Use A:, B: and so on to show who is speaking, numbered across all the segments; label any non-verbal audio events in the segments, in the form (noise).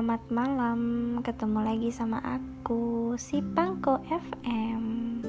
A: Selamat malam, ketemu lagi sama aku, si Pangko FM.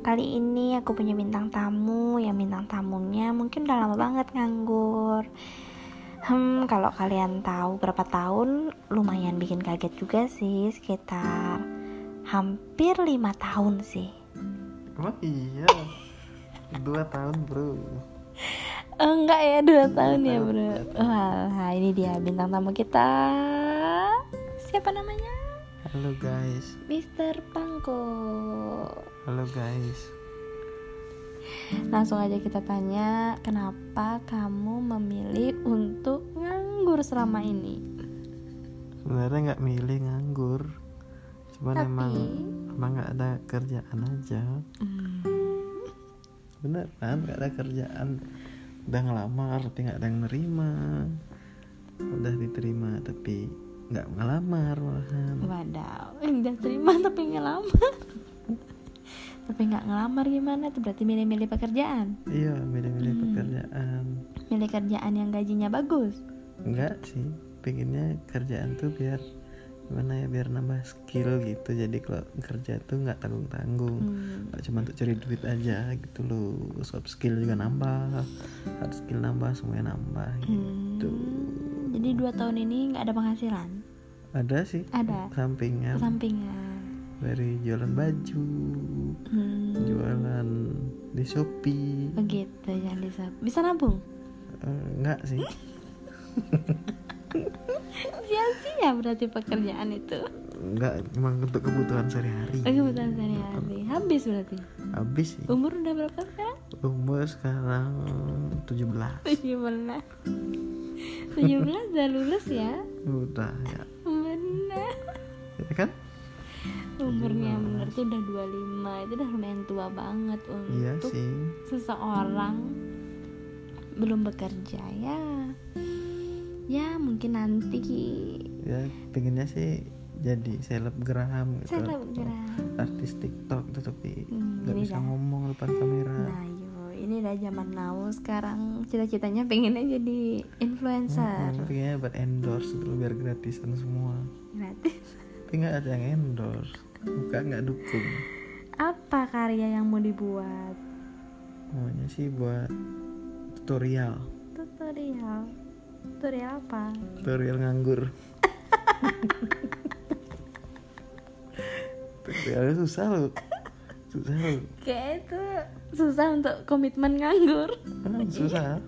A: Kali ini aku punya bintang tamu, yang bintang tamunya mungkin udah lama banget nganggur. Hmm, kalau kalian tahu berapa tahun, lumayan bikin kaget juga sih, sekitar hampir lima tahun sih.
B: Emang iya Dua tahun bro
A: Oh, enggak ya dua tahun ya bro. Wah, ini dia bintang tamu kita. Siapa namanya?
B: Halo guys
A: Mr. Pangko.
B: Halo guys
A: Langsung aja kita tanya, kenapa kamu memilih untuk nganggur selama ini?
B: Sebenarnya nggak milih nganggur Cuman
A: Tapi-
B: emang Emang nggak ada kerjaan aja
A: Hmm,
B: Beneran nggak ada kerjaan Udah ngelamar tapi nggak ada yang nerima Udah diterima tapi nggak ngelamar malahan
A: wadaw, udah terima (laughs) tapi ngelamar. tapi nggak ngelamar gimana tuh? Berarti milih-milih pekerjaan.
B: Iya milih-milih
A: Hmm.
B: pekerjaan
A: Milih kerjaan yang gajinya bagus.
B: Enggak sih Pengennya kerjaan tuh biar Gimana ya biar nambah skill gitu Jadi kalau kerja tuh nggak tanggung-tanggung
A: Hmm.
B: Gak cuma untuk cari duit aja gitu loh Soft skill juga nambah Hard skill nambah semuanya nambah gitu
A: Hmm, Jadi dua tahun ini nggak ada penghasilan.
B: Ada sih
A: Ada.
B: Sampingnya
A: Sampingan.
B: Dari jualan baju
A: Hmm.
B: Jualan di Shopee
A: Begitu ya Lisa. Bisa nabung?
B: Eh, Enggak sih (laughs)
A: Sia-sia berarti pekerjaan itu.
B: Enggak Emang untuk kebutuhan sehari-hari
A: Oh, kebutuhan sehari-hari. Habis berarti.
B: Habis sih
A: Umur udah berapa sekarang?
B: Umur sekarang 17
A: 17. 17 udah lulus ya?
B: Udah ya
A: Umurnya bener tuh udah 25. Itu udah lumayan tua banget untuk
B: Iya sih
A: seseorang belum bekerja ya. Ya, mungkin nanti
B: Ya pengennya sih jadi selebgram gitu
A: selebgram.
B: Artis TikTok gitu tapi
A: Hmm,
B: nggak
A: ini
B: bisa
A: dah.
B: ngomong depan kamera
A: Nah, yo, ini udah zaman now sekarang cita-citanya pengennya jadi influencer.
B: Hmm, pengennya buat endorse dulu biar gratisan semua
A: Gratis.
B: Tapi nggak ada yang endorse Bukan nggak dukung
A: Apa karya yang mau dibuat?
B: Maunya sih buat tutorial
A: Tutorial. Tutorial apa?
B: Tutorial nganggur (laughs) Tutorialnya susah loh Susah loh
A: Kayak itu susah untuk komitmen nganggur.
B: Ah, Susah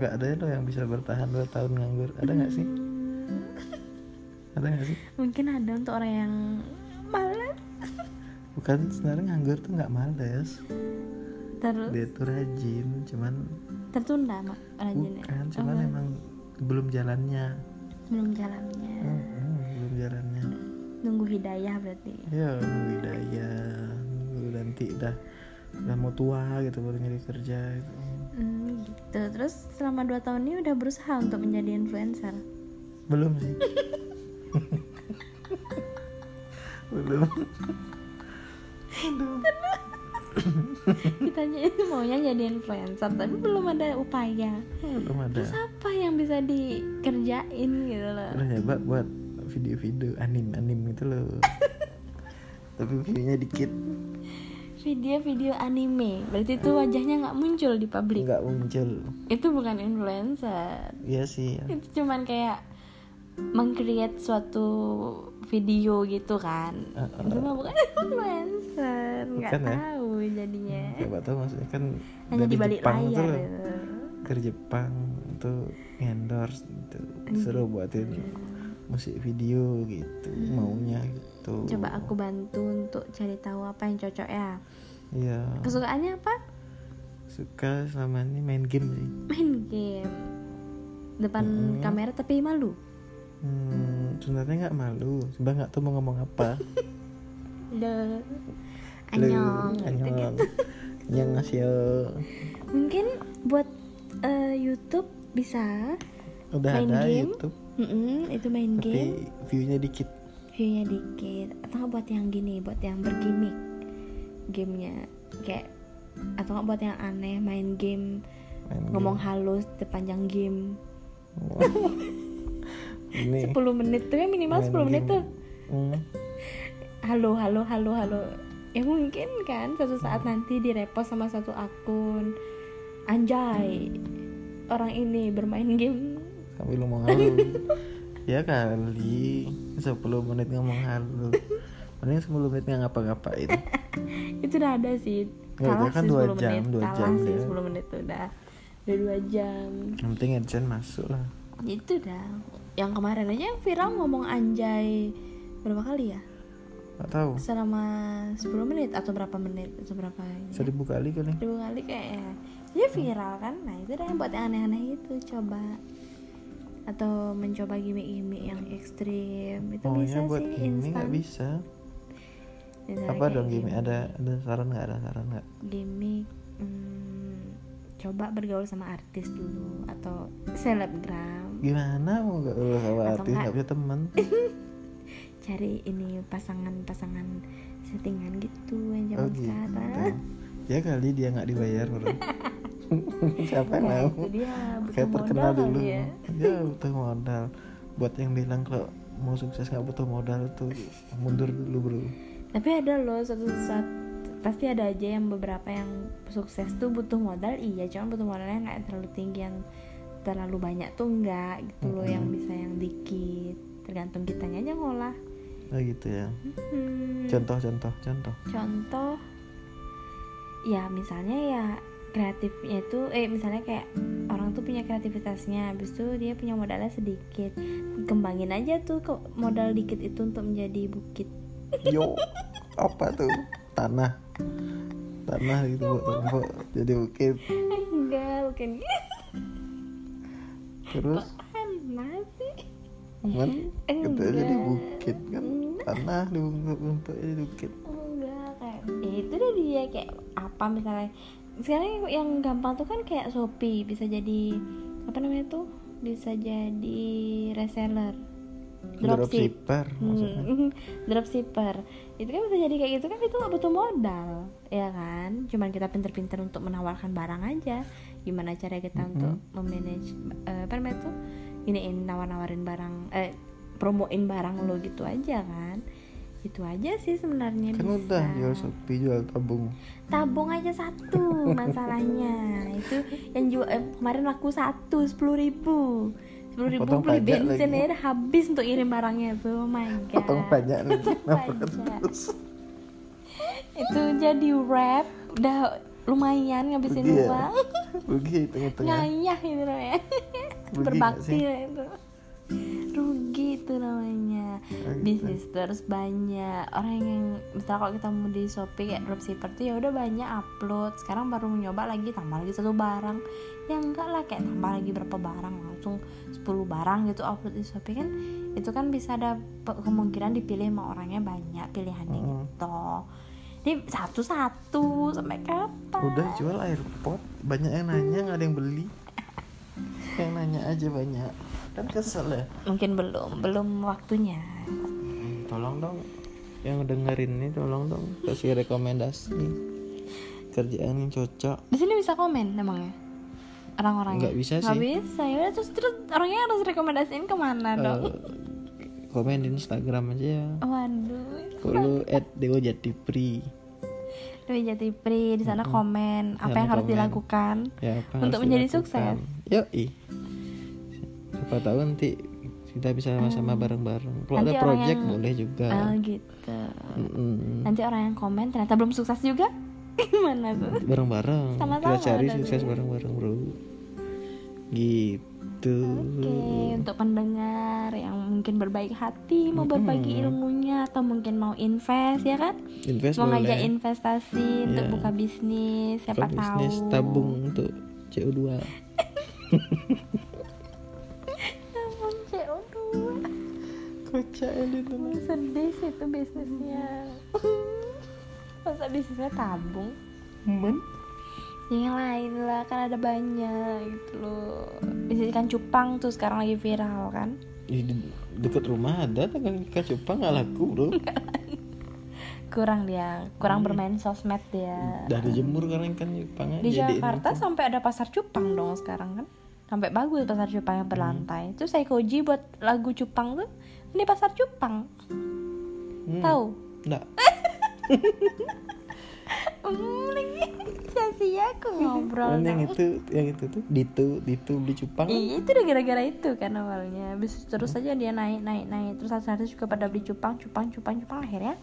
B: nggak ada loh yang bisa bertahan 2 tahun nganggur Ada nggak sih? Ada nggak sih?
A: Mungkin ada untuk orang yang.
B: Bukan sebenarnya nganggur tuh nggak males
A: Terus
B: Dia tuh rajin Cuman
A: tertunda mak rajinnya.
B: Bukan Cuman
A: Oh,
B: emang belum jalannya
A: belum jalannya.
B: Hmm, hmm, Belum jalannya
A: Nunggu hidayah berarti.
B: Ya nunggu hidayah Nunggu nanti udah Udah mau tua gitu baru nyari kerja gitu.
A: Hmm, gitu. Terus selama 2 tahun ini udah berusaha untuk menjadi influencer.
B: Belum sih (laughs) Belum
A: Kitanya itu maunya jadi influencer tapi belum ada upaya.
B: Belum ada
A: Terus apa yang bisa dikerjain gitu loh?
B: Udah nyoba buat video-video anim-anim gitu loh (laughs) Tapi videonya dikit
A: Video-video anime. Berarti itu wajahnya nggak muncul di publik.
B: nggak muncul
A: Itu bukan influencer.
B: Iya sih ya.
A: Itu cuman kayak mengcreate suatu video gitu kan.
B: Uh,
A: Itu mah bukan (laughs) influencer. Nggak
B: Bukan ya?
A: tahu jadinya.
B: Coba tahu maksudnya kan
A: Hanya
B: dari
A: di balik
B: Jepang
A: layar
B: tuh
A: gitu.
B: ke Jepang tuh endorse gitu disuruh buatin musik video gitu maunya gitu
A: Coba aku bantu untuk cari tahu apa yang cocok ya.
B: iya
A: Kesukaannya apa?
B: suka selama ini main game sih
A: Main game. Depan
B: Mm-mm.
A: kamera tapi malu.
B: Hmm, sebenarnya nggak malu sebab nggak tahu mau ngomong apa (laughs)
A: Le.
B: Lu,
A: Anyong.
B: anyong
A: gitu.
B: anyong ngasih
A: Mungkin buat eh, YouTube bisa.
B: udah
A: Main
B: ada
A: game?
B: YouTube
A: Mm-mm, itu main
B: tapi
A: game.
B: viewnya dikit
A: viewnya dikit atau buat yang gini buat yang bergimmick gamenya kayak atau nggak buat yang aneh main game
B: Main
A: ngomong halus sepanjang game
B: game. (laughs) ini
A: 10 menit tuh ya minimal
B: main
A: 10 menit
B: game.
A: tuh.
B: Hmm,
A: halo halo halo halo. Ya mungkin kan suatu saat nanti direpost sama satu akun. Anjay orang ini bermain game.
B: Sambil ngomong halu (laughs) ya kali 10 menit ngomong halu mending 10 menit nggak ngapa-ngapain. (laughs)
A: Itu udah ada sih. Kalah
B: kan
A: sih
B: dua
A: 10
B: jam,
A: menit.
B: dua
A: kalah
B: jam
A: sih
B: dia.
A: 10 menit tuh udah. Udah dua jam.
B: Yang penting adsense masuk lah.
A: Itu dah yang kemarin aja yang viral ngomong anjay berapa kali ya?
B: Nggak tahu.
A: Selama 10 menit atau berapa menit atau berapa ini?
B: Seribu kali kali.
A: Seribu kali kayaknya ya. Viral kan? Nah itu yang buat yang aneh-aneh itu coba. Atau mencoba gimmick-gimmick yang ekstrim. Itu
B: oh
A: bisa
B: ya buat
A: sih instan
B: nggak bisa?
A: Misalnya
B: apa dong gini
A: gimmick-
B: ada ada saran nggak? Ada saran nggak?
A: Gimmick hmm, coba bergaul sama artis dulu atau selebgram.
B: Gimana mau gak lu sama
A: Atau
B: artis?
A: nggak?
B: punya teman (laughs)
A: cari ini pasangan-pasangan settingan gitu yang
B: oh
A: zaman
B: gitu.
A: sekarang.
B: Ya kali dia nggak dibayar (laughs) siapa yang
A: Nah,
B: mau? kayak terkenal dulu.
A: ya.
B: ya butuh modal. Buat yang bilang kalau mau sukses nggak butuh modal tuh mundur dulu bro.
A: Tapi ada loh suatu saat pasti ada aja yang beberapa yang sukses tuh butuh modal. Iya cuman butuh modalnya nggak terlalu tinggi yang terlalu banyak tuh enggak gitu loh yang bisa yang dikit. Tergantung kitanya aja ngolah.
B: Oh gitu ya.
A: Hmm,
B: contoh contoh contoh.
A: Contoh ya misalnya ya kreatifnya itu eh misalnya kayak orang tuh punya kreativitasnya habis itu dia punya modalnya sedikit. Kembangin aja tuh kok modal dikit itu untuk menjadi bukit.
B: Yo apa tuh? Tanah tanah gitu buat tembok jadi bukit
A: enggak bukan
B: terus?
A: Tanah sih?
B: Kan kita jadi bukit kan? Tanah dibentuk jadi bukit.
A: Enggak kayak ya itu udah dia kayak apa misalnya. Sekarang yang gampang tuh kan kayak Shopee bisa jadi apa namanya tuh? Bisa jadi reseller
B: dropshipper maksudnya.
A: Hmm, dropshipper. Itu kan bisa jadi kayak gitu kan itu nggak butuh modal ya kan? Cuman kita pinter-pinter untuk menawarkan barang aja. Gimana cara kita untuk memanage eh, apa namanya tuh? Iniin nawar-nawarin barang eh promoin barang lo gitu aja kan? Itu aja sih sebenarnya
B: kan
A: bisa.
B: udah jual shopee jual tabung.
A: Tabung aja satu masalahnya. Itu yang jual eh, kemarin laku satu sepuluh ribu sepuluh ribu
B: Potong
A: beli bensin
B: lagi.
A: aja habis untuk irim barangnya tuh oh my god.
B: Potong banyak lagi.
A: Potong
B: terus?
A: Itu jadi rap. Udah lumayan ngabisin
B: Rugi ya?
A: uang.
B: Rugi tengah-tengah
A: ngayah itu namanya
B: Rugi nggak
A: berbakti lah itu. Rugi itu namanya.
B: Oh, gitu.
A: bisnis terus banyak. Orang yang misalnya kalau kita mau di shopee kayak dropshipper tuh ya udah banyak upload. Sekarang baru nyoba lagi tambah lagi satu barang. Ya enggak lah kayak tambah lagi berapa barang langsung 10 barang gitu upload di shopee kan. Itu kan bisa ada kemungkinan dipilih sama orangnya banyak pilihannya
B: Hmm.
A: gitu. Ini satu-satu sampai kapan?
B: Udah jual airpod banyak yang nanya nggak ada yang beli. Yang nanya aja banyak kan kesel ya.
A: Mungkin belum belum waktunya.
B: Hmm, tolong dong yang dengerin ini tolong dong kasih rekomendasi. Kerjaan yang cocok.
A: Di sini bisa komen emangnya? Orang-orangnya
B: Nggak bisa
A: nggak
B: sih.
A: bisa ya terus terus orangnya harus rekomendasiin ke mana dong?
B: Eh, komen di Instagram aja ya.
A: Waduh
B: kalau at dewa jatipri.
A: Dewi Jatipri di sana komen apa
B: Sana
A: yang harus
B: komen.
A: dilakukan
B: ya apa
A: Untuk
B: harus
A: menjadi
B: dilakukan.
A: sukses.
B: yoi siapa tahu nanti kita bisa sama-sama bareng-bareng. Kalau
A: Hmm.
B: Ada project
A: yang-
B: boleh juga.
A: Oh gitu.
B: Mm-mm.
A: nanti orang yang komen ternyata belum sukses juga. (laughs) Gimana tuh?
B: Bareng-bareng.
A: Sama-sama
B: kita cari sukses bareng-bareng bro. Gitu.
A: Oke, untuk pendengar yang mungkin berbaik hati mau berbagi ilmunya atau mungkin mau invest ya kan?
B: invest
A: mau
B: boleh.
A: ngajak investasi untuk
B: Iya.
A: buka bisnis, siapa
B: Buka bisnis
A: tahu.
B: tabung untuk CO2 (laughs) kocak itu
A: Sedih sih itu bisnisnya. Masa bisnisnya tabung?
B: men
A: Yang lain lah kan ada banyak gitu loh. Bisnis ikan cupang tuh sekarang lagi viral kan?
B: Di deket rumah ada kan ikan cupang nggak laku bro (laughs)
A: Kurang dia, kurang bermain sosmed dia.
B: udah dijemur karena ikan cupang
A: Di Jakarta sampai ada pasar cupang dong sekarang kan? sampai bagus pasar Cupang yang berlantai terus saya koji buat lagu Cupang tuh ini pasar Cupang.
B: Hmm.
A: tahu?
B: Nggak. (laughs)
A: hmm, sia-sia aku ngobrol
B: yang itu yang itu tuh ditu ditu beli cupang.
A: Iya itu udah gara-gara itu kan awalnya. Habis terus aja dia naik naik naik. Terus artis juga pada beli cupang cupang cupang cupang. Akhirnya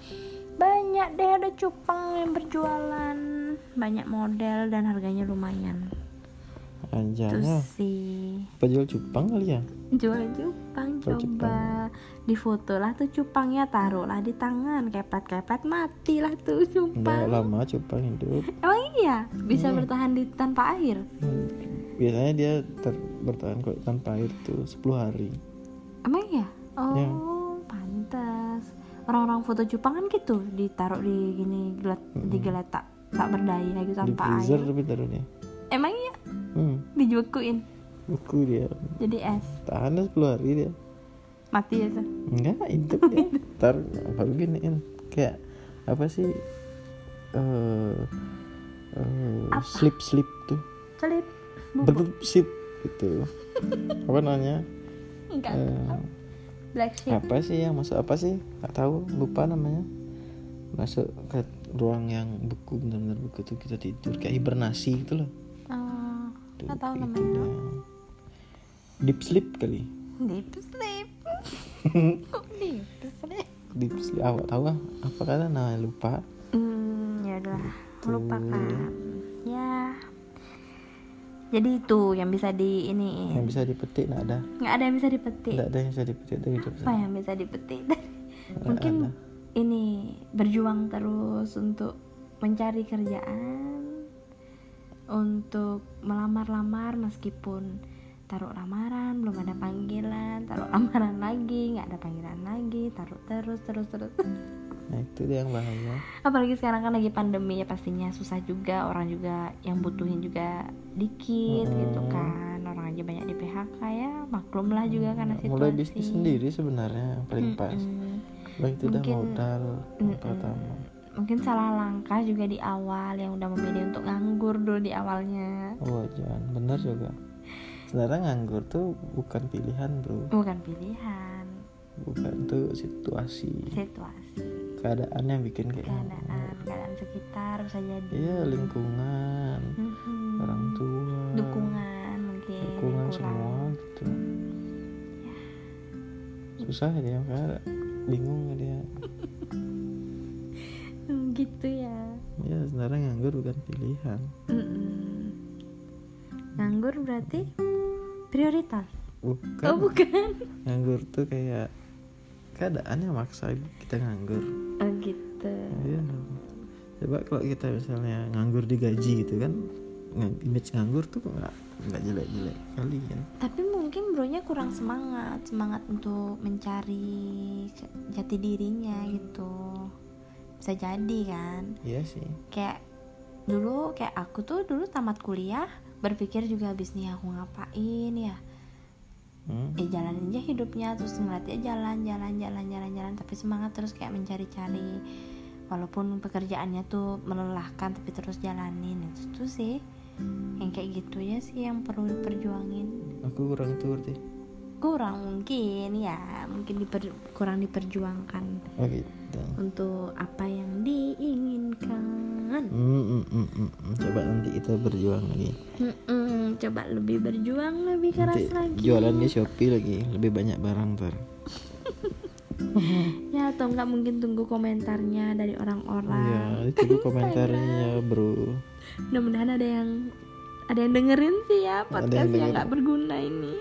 A: banyak deh ada cupang yang berjualan. Banyak model dan harganya lumayan
B: anjanya
A: sih
B: apa jual cupang kali ya
A: Jual cupang
B: Jual
A: coba Di foto lah tuh cupangnya Taruhlah di tangan Kepet-kepet matilah tuh
B: Nggak
A: cupang
B: lama cupang hidup
A: Emang iya bisa bertahan di tanpa air
B: Hmm. biasanya dia ter- bertahan kok tanpa air tuh 10 hari
A: Emang iya? Oh,
B: Ya.
A: pantas. Orang-orang foto Jepang kan gitu, ditaruh di gini gelat digeletak tak berdaya gitu
B: di
A: tanpa
B: freezer
A: air.
B: tapi taruhnya
A: Emang iya dijekuin
B: buku dia
A: jadi es.
B: tahan 10 hari dia
A: Mati ya, Sa?
B: enggak itu (laughs) dia ntar baru giniin kayak apa sih eh
A: Apa?
B: slip slip tuh.
A: Bubuk.
B: betul slip gitu apa namanya
A: Enggak.
B: Eh,
A: Black sheep.
B: apa sih yang masuk apa sih nggak tahu lupa namanya masuk ke ruang yang beku benar-benar beku tuh kita tidur kayak hibernasi gitu loh Tuh,
A: Nggak tahu namanya.
B: gitu ya. deep sleep kali
A: Deep sleep. (laughs) Deep sleep.
B: deep sleep awak tahu ah apa kata namanya lupa
A: Hmm, ya udah lupakan. Ya. Jadi itu yang bisa di ini
B: yang bisa dipetik nggak ada
A: nggak ada yang bisa dipetik.
B: nggak ada yang bisa dipetik dari hidup
A: apa
B: saya
A: yang bisa dipetik (laughs) mungkin
B: ada.
A: ini berjuang terus untuk mencari kerjaan untuk melamar-lamar meskipun taruh lamaran belum ada panggilan taruh lamaran lagi nggak ada panggilan lagi taruh terus terus terus.
B: Nah itu dia yang bahaya.
A: Apalagi sekarang kan lagi pandemi ya pastinya susah juga orang juga yang butuhin juga dikit gitu
B: Mm-mm.
A: kan. Orang aja banyak di PHK ya maklum lah juga karena situasi.
B: mulai bisnis sendiri sebenarnya paling pas. Bang itu udah
A: Mungkin-
B: modal yang
A: Mm-mm.
B: pertama
A: mungkin salah langkah juga di awal yang udah memilih untuk nganggur dulu di awalnya.
B: Oh jangan benar juga. Sebenarnya nganggur tuh bukan pilihan bro.
A: Bukan pilihan.
B: Bukan tuh situasi.
A: Situasi.
B: Keadaan yang bikin kayak
A: keadaan keadaan sekitar bisa jadi.
B: Iya lingkungan
A: Mhm.
B: orang tua.
A: Dukungan mungkin
B: dukungan
A: kurang.
B: semua gitu. Susah dia kan bingung dia (laughs)
A: gitu ya.
B: Ya sebenarnya nganggur bukan pilihan.
A: Mm-mm. nganggur berarti prioritas?
B: Bukan.
A: Oh bukan.
B: Nganggur tuh kayak keadaannya maksa kita nganggur.
A: Oh gitu.
B: Iya. Coba kalau kita misalnya nganggur digaji gitu kan, image nganggur tuh nggak nggak jelek-jelek kali kan.
A: tapi mungkin bronya kurang semangat semangat untuk mencari jati dirinya gitu bisa jadi kan
B: Iya sih.
A: kayak dulu kayak aku tuh dulu tamat kuliah berpikir juga habis nih aku ngapain ya
B: Hmm.
A: eh jalanin aja hidupnya terus ngeliat dia jalan jalan jalan jalan jalan tapi semangat terus kayak mencari-cari walaupun pekerjaannya tuh melelahkan tapi terus jalanin itu tuh sih yang kayak gitu ya sih yang perlu diperjuangin
B: Aku kurang tuh berarti.
A: Kurang mungkin ya mungkin diper, kurang diperjuangkan
B: Oh gitu.
A: untuk apa yang diinginkan
B: hmm, hmm, hmm, hmm. Coba nanti kita berjuang lagi.
A: Mm-mm, coba lebih berjuang lebih keras
B: Nanti
A: lagi
B: jualan di Shopee lagi, lebih banyak barang ter. (laughs)
A: ya atau nggak mungkin tunggu komentarnya dari orang-orang
B: ditunggu (laughs) komentarnya bro.
A: mudah-mudahan ada yang ada yang dengerin sih ya
B: yang
A: podcast yang
B: dengerin.
A: nggak berguna ini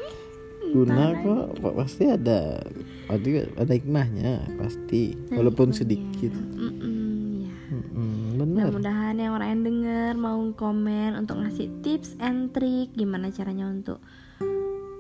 B: Guna kok, pasti ada. Ada ada hikmahnya pasti,
A: lagi
B: walaupun
A: hikmahnya.
B: sedikit.
A: Mm-mm, ya.
B: Hmm, hmm, benar.
A: mudah-mudahan yang orang yang denger mau komen untuk ngasih tips and trick gimana caranya untuk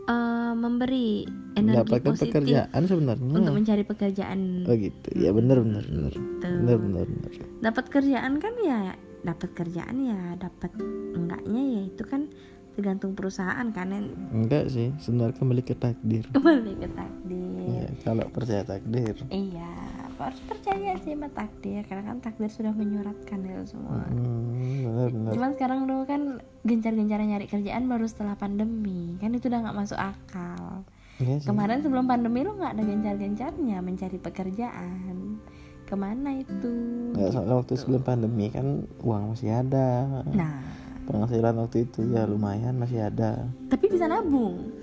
A: eh, memberi energi
B: Mendapatkan
A: positif
B: pekerjaan sebenarnya.
A: untuk mencari pekerjaan
B: Oh gitu. Ya benar benar benar.
A: Gitu.
B: Benar benar benar.
A: dapat kerjaan kan ya dapat kerjaan ya dapat enggaknya ya itu kan tergantung perusahaan kan yang
B: Enggak sih, sebenarnya kembali ke takdir.
A: kembali ke takdir.
B: Ya, kalau percaya takdir.
A: iya harus percaya sih sama takdir karena kan takdir sudah menyuratkan itu semua.
B: Hmm, benar benar.
A: Cuman sekarang dulu kan gencar-gencaran nyari kerjaan baru setelah pandemi. Kan itu udah nggak masuk akal.
B: Iya sih.
A: kemarin sebelum pandemi lo nggak ada gencar-gencarnya mencari pekerjaan. Ke mana itu?
B: Nggak, soalnya waktu sebelum pandemi kan uang masih ada.
A: Nah
B: penghasilan waktu itu ya lumayan masih ada.
A: Tapi bisa nabung.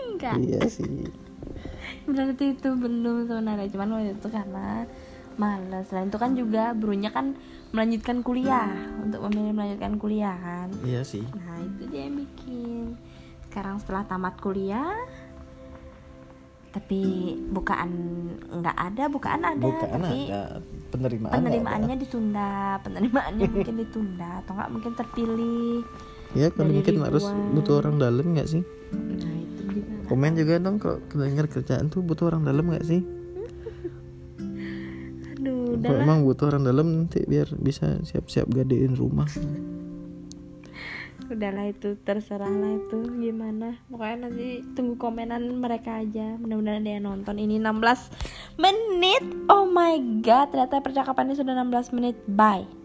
A: Enggak.
B: Iya sih.
A: Berarti itu belum sebenarnya cuman waktu itu karena malas selain itu kan juga Brunya kan melanjutkan kuliah untuk memilih melanjutkan kuliah kan
B: iya sih.
A: Nah itu dia yang bikin. Sekarang setelah tamat kuliah tapi bukaan nggak ada bukaan ada
B: bukan
A: tapi
B: ada penerimaan
A: penerimaannya ditunda penerimaannya mungkin ditunda atau nggak mungkin terpilih.
B: Ya kan
A: dari
B: mungkin harus
A: ribuan.
B: butuh orang dalam nggak sih?
A: Nah itu juga
B: komen juga dong kalau dengar kerjaan tuh butuh orang dalam nggak sih?
A: Aduh
B: kalau emang butuh orang dalam nanti biar bisa siap-siap gadein rumah
A: udahlah itu terserah lah itu gimana. Pokoknya nanti tunggu komenan mereka aja. Mudah-mudahan ada yang nonton. Ini 16 menit. Oh my god ternyata percakapannya sudah 16 menit. Bye